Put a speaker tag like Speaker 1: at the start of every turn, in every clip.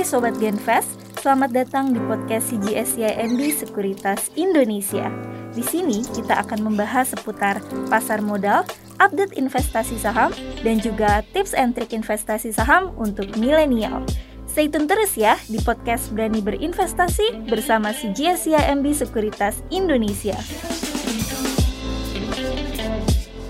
Speaker 1: Hai Sobat Genfest, selamat datang di podcast CGSCIMB Sekuritas Indonesia. Di sini kita akan membahas seputar pasar modal, update investasi saham, dan juga tips and trik investasi saham untuk milenial. Stay tune terus ya di podcast Berani Berinvestasi bersama CGSCIMB Sekuritas Indonesia.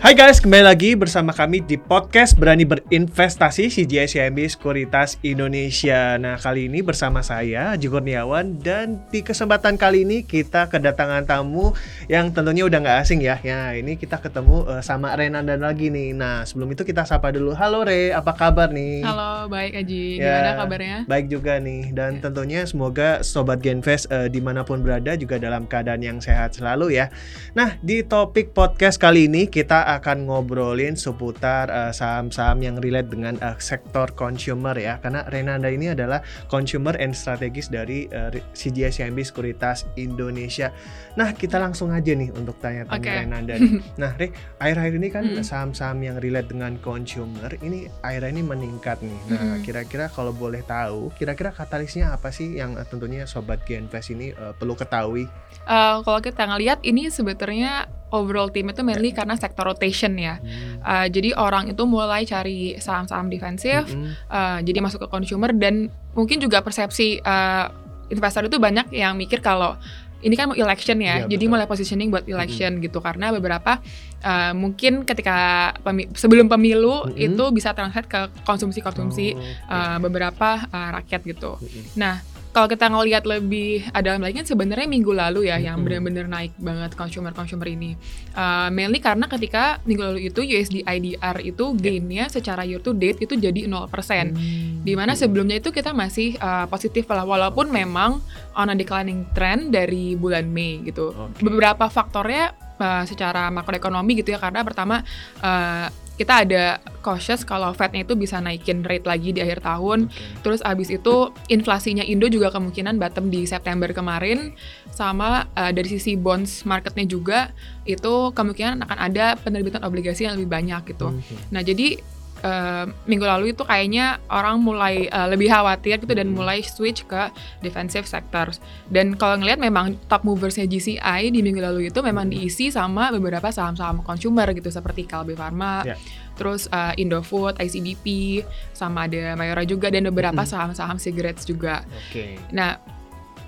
Speaker 2: Hai guys, kembali lagi bersama kami di podcast Berani Berinvestasi CGI Sekuritas Indonesia. Nah, kali ini bersama saya, Aji Kurniawan, dan di kesempatan kali ini kita kedatangan tamu yang tentunya udah nggak asing ya. Ya, ini kita ketemu uh, sama Renanda lagi nih. Nah, sebelum itu kita sapa dulu. Halo Re, apa kabar nih?
Speaker 3: Halo, baik Aji.
Speaker 2: Ya,
Speaker 3: Gimana kabarnya?
Speaker 2: Baik juga nih. Dan tentunya semoga Sobat Genfest uh, di mana pun berada juga dalam keadaan yang sehat selalu ya. Nah, di topik podcast kali ini kita akan ngobrolin seputar uh, saham-saham yang relate dengan uh, sektor consumer ya. Karena Renanda ini adalah consumer and strategis dari uh, CGS CIMB Sekuritas Indonesia. Nah, kita langsung aja nih untuk tanya-tanya
Speaker 3: Oke.
Speaker 2: Renanda. nih. nah, Re, akhir-akhir ini kan
Speaker 3: Mm.
Speaker 2: saham-saham yang relate dengan consumer ini akhir ini meningkat nih. Nah,
Speaker 3: Mm-mm.
Speaker 2: kira-kira kalau boleh tahu, kira-kira katalisnya apa sih yang uh, tentunya sobat Genfest ini uh, perlu ketahui?
Speaker 3: Eh, kalau kita ngelihat ini sebetulnya overall team itu mainly karena sektor rotation ya. Eh, jadi orang itu mulai cari saham-saham defensif,
Speaker 2: Mm-mm.
Speaker 3: eh, jadi masuk ke consumer dan mungkin juga persepsi eh, investor itu banyak yang mikir kalau ini kan mau election ya,
Speaker 2: Iya,
Speaker 3: jadi
Speaker 2: betul.
Speaker 3: mulai positioning buat election gitu karena beberapa eh, mungkin ketika pemi- sebelum pemilu
Speaker 2: Mm-mm.
Speaker 3: itu bisa translate ke konsumsi-konsumsi
Speaker 2: Oh, oke.
Speaker 3: eh, beberapa eh, rakyat gitu.
Speaker 2: Mm-mm.
Speaker 3: Nah, kalau kita ngelihat lebih ada lagi kan sebenarnya minggu lalu ya yang
Speaker 2: Mm-mm.
Speaker 3: benar-benar naik banget consumer-consumer ini. Uh, mainly karena ketika minggu lalu itu USD IDR itu gainnya secara year to date itu jadi 0%.
Speaker 2: Hmm.
Speaker 3: Di mana sebelumnya itu kita masih uh, positif lah walaupun memang on a declining trend dari bulan Mei gitu.
Speaker 2: Oke.
Speaker 3: Beberapa faktornya uh, secara makroekonomi gitu ya karena pertama uh, kita ada cautious kalau Fed-nya itu bisa naikin rate lagi di akhir tahun.
Speaker 2: Oke.
Speaker 3: Terus abis itu inflasinya Indo juga kemungkinan bottom di September kemarin sama uh, dari sisi bonds marketnya juga itu kemungkinan akan ada penerbitan obligasi yang lebih banyak gitu.
Speaker 2: Mhm.
Speaker 3: Nah jadi uh, minggu lalu itu kayaknya orang mulai uh, lebih khawatir gitu dan mulai switch ke defensive sectors. Dan kalau ngelihat memang top moversnya GCI di minggu lalu itu memang diisi sama beberapa saham-saham consumer gitu seperti Kalbe Pharma,
Speaker 2: Ya.
Speaker 3: terus uh, Indofood, ICBP, sama ada Mayora juga dan beberapa saham-saham cigarettes juga.
Speaker 2: Oke.
Speaker 3: Nah,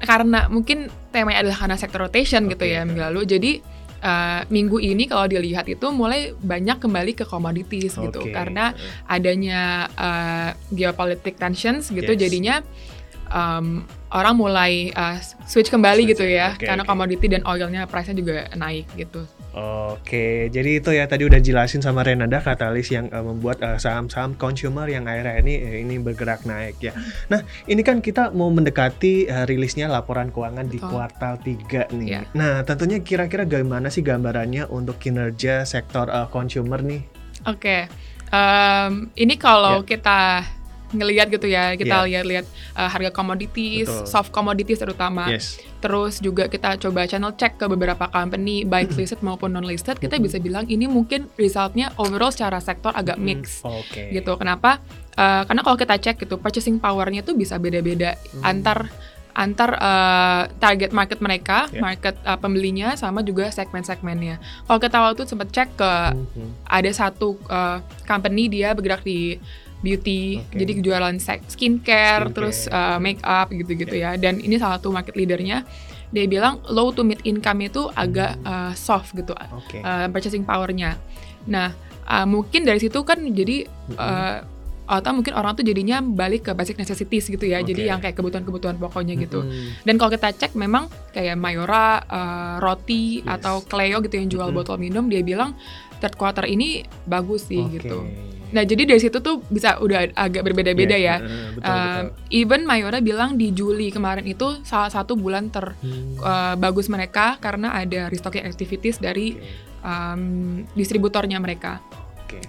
Speaker 3: karena mungkin temanya adalah karena sector rotation gitu
Speaker 2: Oke.
Speaker 3: ya minggu lalu, jadi uh, minggu ini kalau dilihat itu mulai banyak kembali ke commodities gitu
Speaker 2: Oke.
Speaker 3: karena adanya uh, geopolitik tensions gitu
Speaker 2: Yes.
Speaker 3: jadinya um, orang mulai uh, switch kembali
Speaker 2: Switch
Speaker 3: gitu
Speaker 2: ya, oke,
Speaker 3: karena
Speaker 2: oke.
Speaker 3: commodity dan oilnya price-nya juga naik gitu.
Speaker 2: Oke, jadi itu ya tadi udah jelasin sama Renanda katalis yang uh, membuat uh, saham-saham consumer yang akhirnya ini eh, ini bergerak naik ya. Nah, ini kan kita mau mendekati uh, rilisnya laporan keuangan di
Speaker 3: Betul.
Speaker 2: kuartal 3 nih.
Speaker 3: Iya.
Speaker 2: Nah, tentunya kira-kira bagaimana sih gambarannya untuk kinerja sektor uh, consumer nih?
Speaker 3: Oke, Em, ini kalau
Speaker 2: Ya.
Speaker 3: kita ngelihat gitu ya, kita
Speaker 2: Ya.
Speaker 3: lihat-lihat uh, harga commodities,
Speaker 2: Betul.
Speaker 3: soft commodities terutama.
Speaker 2: Yes.
Speaker 3: Terus juga kita coba channel check ke beberapa company baik listed maupun non listed, kita bisa bilang ini mungkin resultnya overall secara sektor agak mix
Speaker 2: Oke.
Speaker 3: gitu. Kenapa? Uh, karena kalau kita cek gitu purchasing powernya tuh bisa beda-beda
Speaker 2: Hmm.
Speaker 3: antar antar uh, target market mereka,
Speaker 2: Ya.
Speaker 3: market uh, pembelinya sama juga segmen-segmennya. Kalau kita waktu sempat cek ke
Speaker 2: Mhm.
Speaker 3: ada satu uh, company dia bergerak di beauty,
Speaker 2: Oke.
Speaker 3: jadi jualan skincare,
Speaker 2: Skincare.
Speaker 3: terus uh, make up gitu-gitu ya. Dan ini salah satu market leadernya. Dia bilang low to mid income itu agak uh, soft gitu
Speaker 2: Oke.
Speaker 3: uh, purchasing powernya. Nah uh, mungkin dari situ kan jadi uh, atau mungkin orang tuh jadinya balik ke basic necessities gitu ya. Jadi
Speaker 2: Oke.
Speaker 3: yang kayak kebutuhan-kebutuhan pokoknya gitu.
Speaker 2: Mhm.
Speaker 3: Dan kalau kita cek memang kayak Mayora, uh, roti
Speaker 2: Yes.
Speaker 3: atau Cleo gitu yang jual
Speaker 2: Mm-mm.
Speaker 3: botol minum, dia bilang third quarter ini bagus sih
Speaker 2: Oke.
Speaker 3: gitu. Nah jadi dari situ tuh bisa udah agak berbeda-beda
Speaker 2: Iya,
Speaker 3: ya.
Speaker 2: betul,
Speaker 3: Um,
Speaker 2: betul.
Speaker 3: even Mayora bilang di Juli kemarin itu salah satu bulan
Speaker 2: Hmm.
Speaker 3: terbagus mereka karena ada restocking activities dari
Speaker 2: Oke.
Speaker 3: um, distributornya mereka.
Speaker 2: Oke.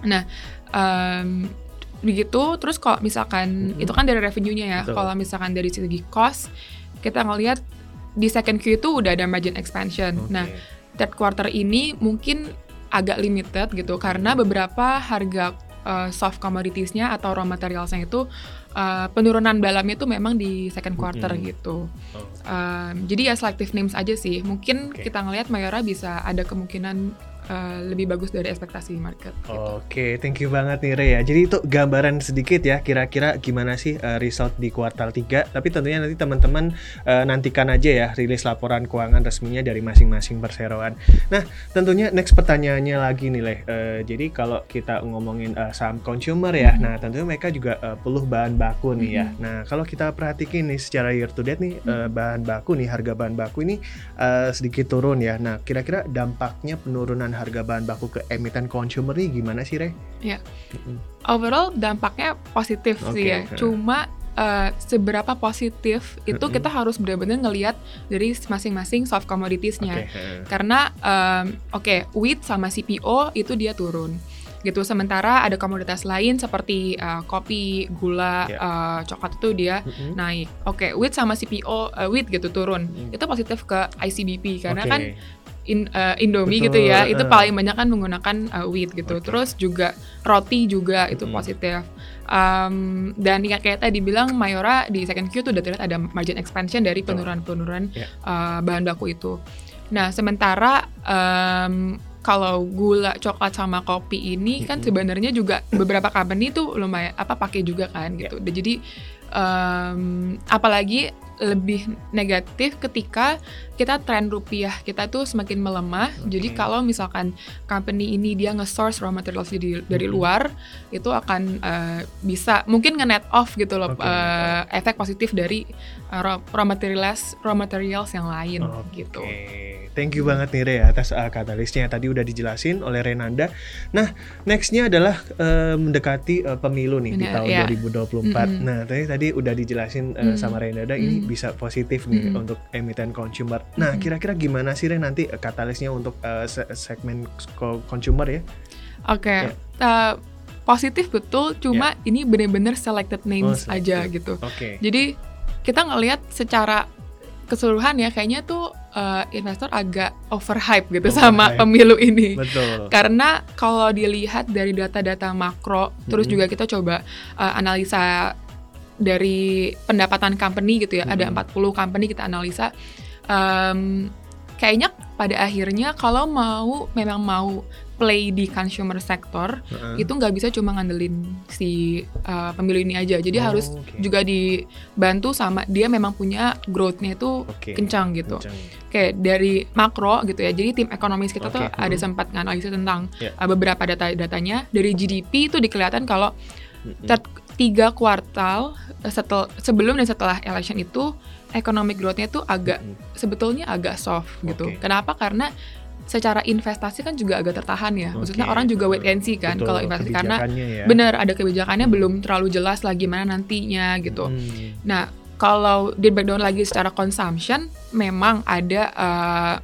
Speaker 3: Um, begitu terus kalau misalkan
Speaker 2: Mhm.
Speaker 3: itu kan dari revenue-nya ya. Kalau misalkan dari segi cost kita ngelihat di second Q itu udah ada margin expansion.
Speaker 2: Oke.
Speaker 3: Nah, third quarter ini mungkin agak limited gitu karena beberapa harga uh, soft commoditiesnya atau raw materialsnya itu uh, penurunan dalamnya itu memang di second quarter
Speaker 2: Mm-mm.
Speaker 3: gitu.
Speaker 2: Oh.
Speaker 3: Um, jadi ya selective names aja sih. Mungkin
Speaker 2: Oke.
Speaker 3: kita ngelihat Mayora bisa ada kemungkinan uh, lebih bagus dari ekspektasi market. Gitu.
Speaker 2: Oke, thank you banget nih Re ya. Jadi itu gambaran sedikit ya kira-kira gimana sih uh, result di kuartal 3. Tapi tentunya nanti teman-teman uh, nantikan aja ya rilis laporan keuangan resminya dari masing-masing perseroan. Nah, tentunya next pertanyaannya lagi nih Leh. Uh, jadi kalau kita ngomongin uh, saham consumer ya,
Speaker 3: Mhm.
Speaker 2: nah tentunya mereka juga uh, perlu bahan baku nih ya.
Speaker 3: Mhm.
Speaker 2: Nah, kalau kita perhatikan nih secara year to date nih uh, bahan baku nih harga bahan baku ini uh, sedikit turun ya. Nah, kira-kira dampaknya penurunan harga bahan baku ke emiten consumer nih gimana sih, Re? Mm-mm.
Speaker 3: Overall dampaknya positif sih
Speaker 2: Oke,
Speaker 3: ya.
Speaker 2: heeh.
Speaker 3: Cuma uh, seberapa positif itu
Speaker 2: Mm-mm.
Speaker 3: kita harus benar-benar ngelihat dari masing-masing soft commoditiesnya.
Speaker 2: Heeh.
Speaker 3: Karena um, oke wheat sama CPO itu dia turun gitu. Sementara ada komoditas lain seperti uh, kopi, gula,
Speaker 2: Ya.
Speaker 3: uh, coklat itu dia
Speaker 2: Mm-mm.
Speaker 3: naik. Oke, wheat sama CPO, uh, wheat gitu turun.
Speaker 2: Mm.
Speaker 3: Itu positif ke ICBP karena
Speaker 2: Oke.
Speaker 3: kan in, uh, Indomie
Speaker 2: Betul,
Speaker 3: gitu ya, itu
Speaker 2: uh.
Speaker 3: paling banyak kan menggunakan uh, wheat gitu.
Speaker 2: Oke.
Speaker 3: Terus juga roti juga itu positif. Um, dan ya kayak tadi bilang Mayora di second Q tuh udah terlihat ada margin expansion dari penurunan-penurunan
Speaker 2: Ya.
Speaker 3: uh, bahan baku itu. Nah sementara um, kalau gula, coklat sama kopi ini kan
Speaker 2: Mm-mm.
Speaker 3: sebenarnya juga beberapa company tuh lumayan apa pakai juga kan gitu. Dan Jadi um, apalagi lebih negatif ketika kita tren rupiah kita tuh semakin melemah.
Speaker 2: Oke.
Speaker 3: Jadi kalau misalkan company ini dia nge-source raw materials dari, dari
Speaker 2: Mhm.
Speaker 3: luar, itu akan eh, bisa mungkin nge-net off gitu loh
Speaker 2: Oke,
Speaker 3: eh, efek positif dari eh, raw, raw materials raw materials yang lain
Speaker 2: Oke,
Speaker 3: gitu.
Speaker 2: Thank you banget nih Re atas uh, katalisnya tadi udah dijelasin oleh Renanda. Nah, nextnya adalah uh, mendekati uh, pemilu nih di
Speaker 3: Benar,
Speaker 2: tahun
Speaker 3: ya.
Speaker 2: 2024.
Speaker 3: Mm-mm.
Speaker 2: Nah, tadi tadi udah dijelasin uh,
Speaker 3: Mm.
Speaker 2: sama Renanda ini
Speaker 3: Mm.
Speaker 2: Bisa positif nih
Speaker 3: Mm.
Speaker 2: untuk emiten consumer. Nah,
Speaker 3: Mm.
Speaker 2: kira-kira gimana sih Re nanti uh, katalisnya untuk uh, se- segmen co- consumer ya?
Speaker 3: Oke, eh, positif betul. Cuma ini bener-bener selected names
Speaker 2: Ya. Oh,
Speaker 3: aja
Speaker 2: selected.
Speaker 3: gitu.
Speaker 2: Oke.
Speaker 3: Jadi kita ngelihat secara keseluruhan ya kayaknya tuh eh, investor agak overhype gitu sama
Speaker 2: Overhype.
Speaker 3: pemilu ini.
Speaker 2: Betul.
Speaker 3: Karena kalau dilihat dari data-data makro, terus
Speaker 2: Mhm.
Speaker 3: juga kita coba eh, analisa dari pendapatan company gitu ya, ada
Speaker 2: Mhm.
Speaker 3: 40 company kita analisa. Em, kayaknya pada akhirnya kalau mau memang mau play di consumer sector
Speaker 2: Heeh.
Speaker 3: itu nggak bisa cuma ngandelin si uh, pemilu ini aja. Jadi
Speaker 2: Oh,
Speaker 3: harus
Speaker 2: oke.
Speaker 3: juga dibantu sama dia memang punya growth-nya itu
Speaker 2: Oke.
Speaker 3: kencang gitu.
Speaker 2: Kencang.
Speaker 3: Kayak dari makro gitu ya. Jadi tim ekonomis kita tuh
Speaker 2: Oke,
Speaker 3: ada
Speaker 2: hmm.
Speaker 3: sempat nganalisa tentang
Speaker 2: Ya.
Speaker 3: uh, beberapa data-datanya dari GDP itu dikelihatan kalau
Speaker 2: Mm-mm.
Speaker 3: tet- tiga kuartal setel sebelum dan setelah election itu economic growth-nya tuh agak
Speaker 2: Mm-mm.
Speaker 3: sebetulnya agak soft gitu. Kenapa? Karena secara investasi kan juga agak tertahan ya. Maksudnya
Speaker 2: Oke,
Speaker 3: orang juga wait and see kan kalau investasi karena
Speaker 2: ya.
Speaker 3: benar ada kebijakannya
Speaker 2: Hmm.
Speaker 3: belum terlalu jelas lah gimana nantinya gitu.
Speaker 2: Hmm.
Speaker 3: Nah, kalau di breakdown lagi secara consumption memang ada eh,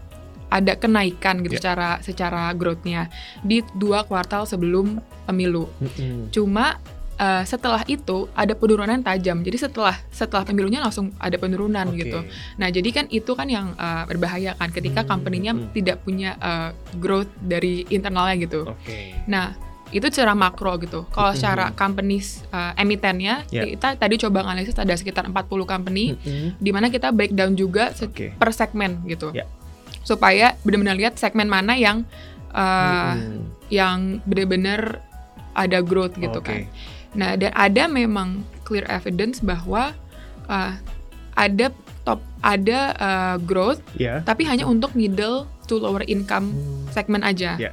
Speaker 3: ada kenaikan gitu
Speaker 2: Ya.
Speaker 3: secara secara growth-nya di dua kuartal sebelum pemilu.
Speaker 2: Mm-mm.
Speaker 3: Cuma eh, setelah itu ada penurunan tajam. Jadi setelah setelah pemilunya langsung ada penurunan
Speaker 2: Oke.
Speaker 3: gitu. Nah, jadi kan itu kan yang eh, berbahaya kan ketika
Speaker 2: Hmm,
Speaker 3: company-nya
Speaker 2: hmm.
Speaker 3: tidak punya eh, growth dari internalnya gitu.
Speaker 2: Oke.
Speaker 3: Nah, itu secara makro gitu. Kalau
Speaker 2: Mhm.
Speaker 3: secara companies uh, emitennya,
Speaker 2: Ya.
Speaker 3: kita tadi coba analisis ada sekitar 40 company
Speaker 2: Mm-mm.
Speaker 3: di mana kita breakdown juga se-
Speaker 2: Oke.
Speaker 3: per segmen gitu.
Speaker 2: Ya.
Speaker 3: Supaya benar-benar lihat segmen mana yang uh, yang benar-benar ada growth gitu
Speaker 2: Oke.
Speaker 3: kan. Nah, dan ada memang clear evidence bahwa uh, ada top ada uh, growth
Speaker 2: Ya.
Speaker 3: tapi hanya untuk middle to lower income
Speaker 2: Hmm.
Speaker 3: segmen aja.
Speaker 2: Ya.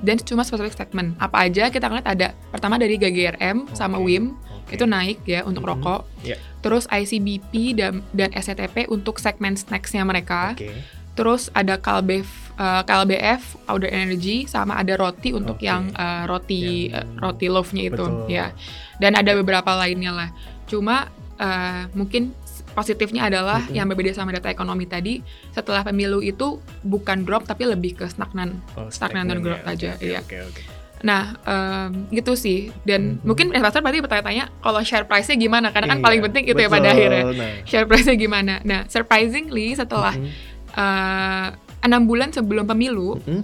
Speaker 3: Dan cuma spesifik segmen. Apa aja kita ngeliat ada pertama dari GGRM sama
Speaker 2: Oke.
Speaker 3: WIM
Speaker 2: Oke.
Speaker 3: itu naik ya untuk
Speaker 2: Mhm.
Speaker 3: rokok.
Speaker 2: Ya.
Speaker 3: Terus ICBP dan dan SCTP untuk segmen snacksnya mereka.
Speaker 2: Oke.
Speaker 3: Terus ada Kalbef eh, KLBF Powder Energy sama ada roti untuk
Speaker 2: Oke.
Speaker 3: yang eh, roti
Speaker 2: Yang-
Speaker 3: eh, roti loaf-nya itu
Speaker 2: Betul.
Speaker 3: ya. Dan ada beberapa lainnya lah. Cuma eh, mungkin positifnya adalah
Speaker 2: Mhm.
Speaker 3: yang berbeda sama data ekonomi tadi setelah pemilu itu bukan drop tapi lebih ke stagnan
Speaker 2: Oh,
Speaker 3: stagnan dan growth
Speaker 2: ya.
Speaker 3: aja,
Speaker 2: Oke,
Speaker 3: iya.
Speaker 2: Oke, oke.
Speaker 3: Nah, em, gitu sih. Dan
Speaker 2: Mhm.
Speaker 3: mungkin investor berarti bertanya-tanya kalau share price-nya gimana? Karena kan
Speaker 2: Iya,
Speaker 3: paling penting itu ya pada
Speaker 2: betul.
Speaker 3: akhirnya.
Speaker 2: Nah.
Speaker 3: Share price-nya gimana? Nah, surprisingly setelah
Speaker 2: Mm-mm.
Speaker 3: eh, enam bulan sebelum pemilu,
Speaker 2: Mm-mm.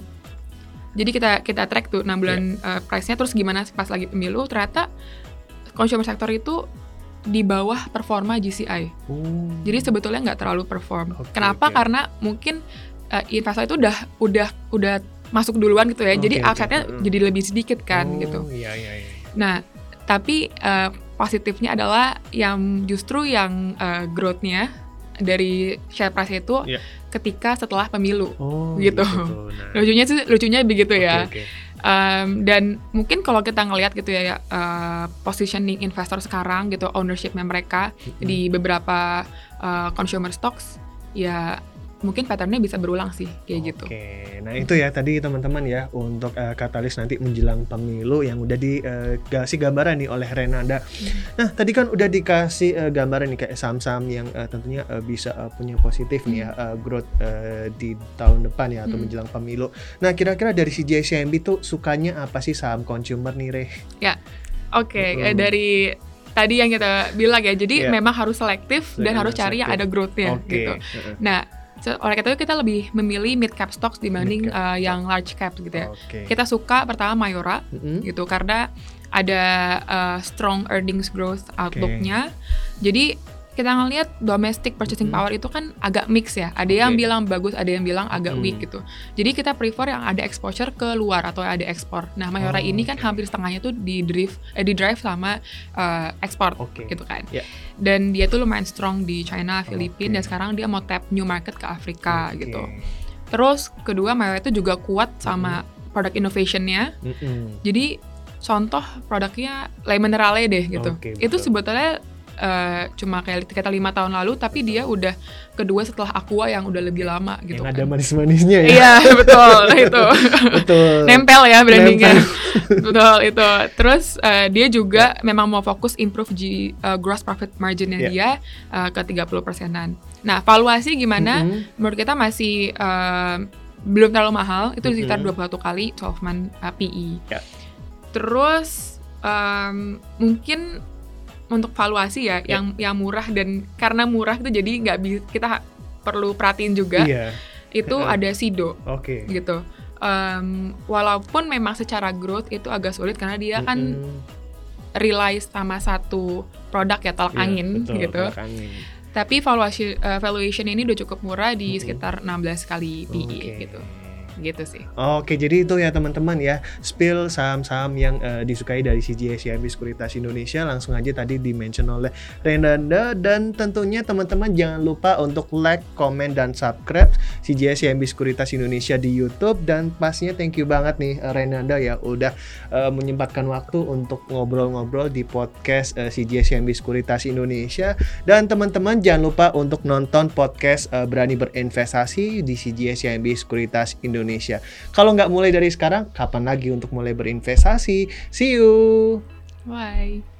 Speaker 3: Jadi kita kita track tuh 6 bulan uh, price-nya terus gimana pas lagi pemilu ternyata consumer sector itu di bawah performa GCI.
Speaker 2: Oh.
Speaker 3: Jadi sebetulnya nggak terlalu perform.
Speaker 2: Oke,
Speaker 3: Kenapa?
Speaker 2: oke.
Speaker 3: Karena mungkin uh, investor itu udah udah udah masuk duluan gitu ya. jadi
Speaker 2: Oke, oke.
Speaker 3: upside-nya
Speaker 2: Mm.
Speaker 3: jadi lebih sedikit kan
Speaker 2: Oh,
Speaker 3: gitu.
Speaker 2: Iya iya iya.
Speaker 3: Nah, tapi uh, positifnya adalah yang justru yang uh, growth-nya dari share price itu
Speaker 2: Iya.
Speaker 3: ketika setelah pemilu.
Speaker 2: Oh,
Speaker 3: Gitu.
Speaker 2: Nah,
Speaker 3: Lucunya sih lucunya begitu
Speaker 2: oke,
Speaker 3: ya.
Speaker 2: oke.
Speaker 3: Um, dan mungkin kalau kita ngelihat gitu ya uh, positioning investor sekarang gitu ownershipnya mereka di beberapa uh, consumer stocks ya mungkin patternnya bisa berulang sih kayak gitu.
Speaker 2: Oke, nah itu ya tadi teman-teman ya untuk eh, katalis nanti menjelang pemilu yang udah dikasih gambaran nih oleh Renanda. Nah tadi kan udah dikasih eh, gambaran nih kayak saham-saham yang eh, tentunya eh, bisa eh, punya positif nih ya eh, growth eh, di tahun depan ya atau
Speaker 3: Hmm.
Speaker 2: menjelang pemilu. Nah kira-kira dari si JCMB tuh sukanya apa sih saham consumer nih Reh?
Speaker 3: Oke,
Speaker 2: Mm.
Speaker 3: eh, dari tadi yang kita bilang ya, jadi
Speaker 2: Iya.
Speaker 3: memang harus selektif dan harus cari yang ada growth-nya
Speaker 2: Oke.
Speaker 3: gitu. Nah, oleh karena itu kita lebih memilih mid cap stocks dibanding
Speaker 2: Mid cap
Speaker 3: eh, yang large cap gitu ya.
Speaker 2: Oke.
Speaker 3: Kita suka pertama Mayora
Speaker 2: Mm-mm.
Speaker 3: gitu karena ada uh, strong earnings growth outlook-nya. Jadi kita ngelihat domestic purchasing
Speaker 2: Mhm.
Speaker 3: power itu kan agak mix ya. Ada yang
Speaker 2: Oke.
Speaker 3: bilang bagus, ada yang bilang agak
Speaker 2: Mhm.
Speaker 3: weak gitu. Jadi kita prefer yang ada exposure ke luar atau ada ekspor. Nah, Mayora
Speaker 2: Oh,
Speaker 3: ini kan
Speaker 2: oke.
Speaker 3: hampir setengahnya tuh di drive eh, di drive sama uh, ekspor
Speaker 2: Oke.
Speaker 3: gitu kan.
Speaker 2: Ya.
Speaker 3: Dan dia tuh lumayan strong di China, Filipina
Speaker 2: Oke.
Speaker 3: dan sekarang dia mau tap new market ke Afrika
Speaker 2: Oke.
Speaker 3: gitu. Terus kedua Mayora itu juga kuat sama product innovation-nya.
Speaker 2: Mm-mm.
Speaker 3: Jadi contoh produknya Le Minerale deh gitu.
Speaker 2: Oke,
Speaker 3: itu
Speaker 2: betul.
Speaker 3: sebetulnya eh, cuma kayak kita lima tahun lalu, tapi dia udah kedua setelah Aqua yang udah lebih lama gitu.
Speaker 2: yang ada
Speaker 3: kan.
Speaker 2: manis-manisnya ya.
Speaker 3: Iya betul itu.
Speaker 2: Betul.
Speaker 3: Nempel ya brandingnya. betul itu. Terus eh, dia juga memang mau fokus improve G, eh, gross profit marginnya
Speaker 2: Iya.
Speaker 3: dia eh, ke 30 persenan. Nah valuasi gimana?
Speaker 2: Mm-mm.
Speaker 3: Menurut kita masih eh, belum terlalu mahal. Itu sekitar
Speaker 2: Mm-mm.
Speaker 3: 21 kali 12 month uh, PE.
Speaker 2: Ya.
Speaker 3: Terus em, mungkin untuk valuasi ya,
Speaker 2: Ya.
Speaker 3: yang yang murah dan karena murah itu jadi nggak bisa kita perlu perhatiin juga.
Speaker 2: Iya.
Speaker 3: Itu
Speaker 2: Heeh.
Speaker 3: ada Sido
Speaker 2: Oke.
Speaker 3: gitu. Em, walaupun memang secara growth itu agak sulit karena dia kan
Speaker 2: Mm-mm.
Speaker 3: rely sama satu produk ya tolak
Speaker 2: Iya,
Speaker 3: angin
Speaker 2: betul,
Speaker 3: gitu.
Speaker 2: tolak angin.
Speaker 3: Tapi valuasi eh, valuation ini udah cukup murah di
Speaker 2: Mm-mm.
Speaker 3: sekitar 16 kali PE
Speaker 2: Oke.
Speaker 3: gitu. Gitu sih.
Speaker 2: Oke, jadi itu ya teman-teman ya, spill saham-saham yang eh, disukai dari CGS CIMB Sekuritas Indonesia langsung aja tadi di-mention oleh Renanda dan tentunya teman-teman jangan lupa untuk like, komen dan subscribe CGS CIMB Sekuritas Indonesia di YouTube. Dan pastinya thank you banget nih eh, Renanda ya udah eh, menyempatkan waktu untuk ngobrol-ngobrol di podcast eh, CGS CIMB Sekuritas Indonesia. Dan teman-teman jangan lupa untuk nonton podcast eh, Berani Berinvestasi di CGS CIMB Sekuritas Indonesia. Kalau nggak mulai dari sekarang, kapan lagi untuk mulai berinvestasi? See you!
Speaker 3: Bye.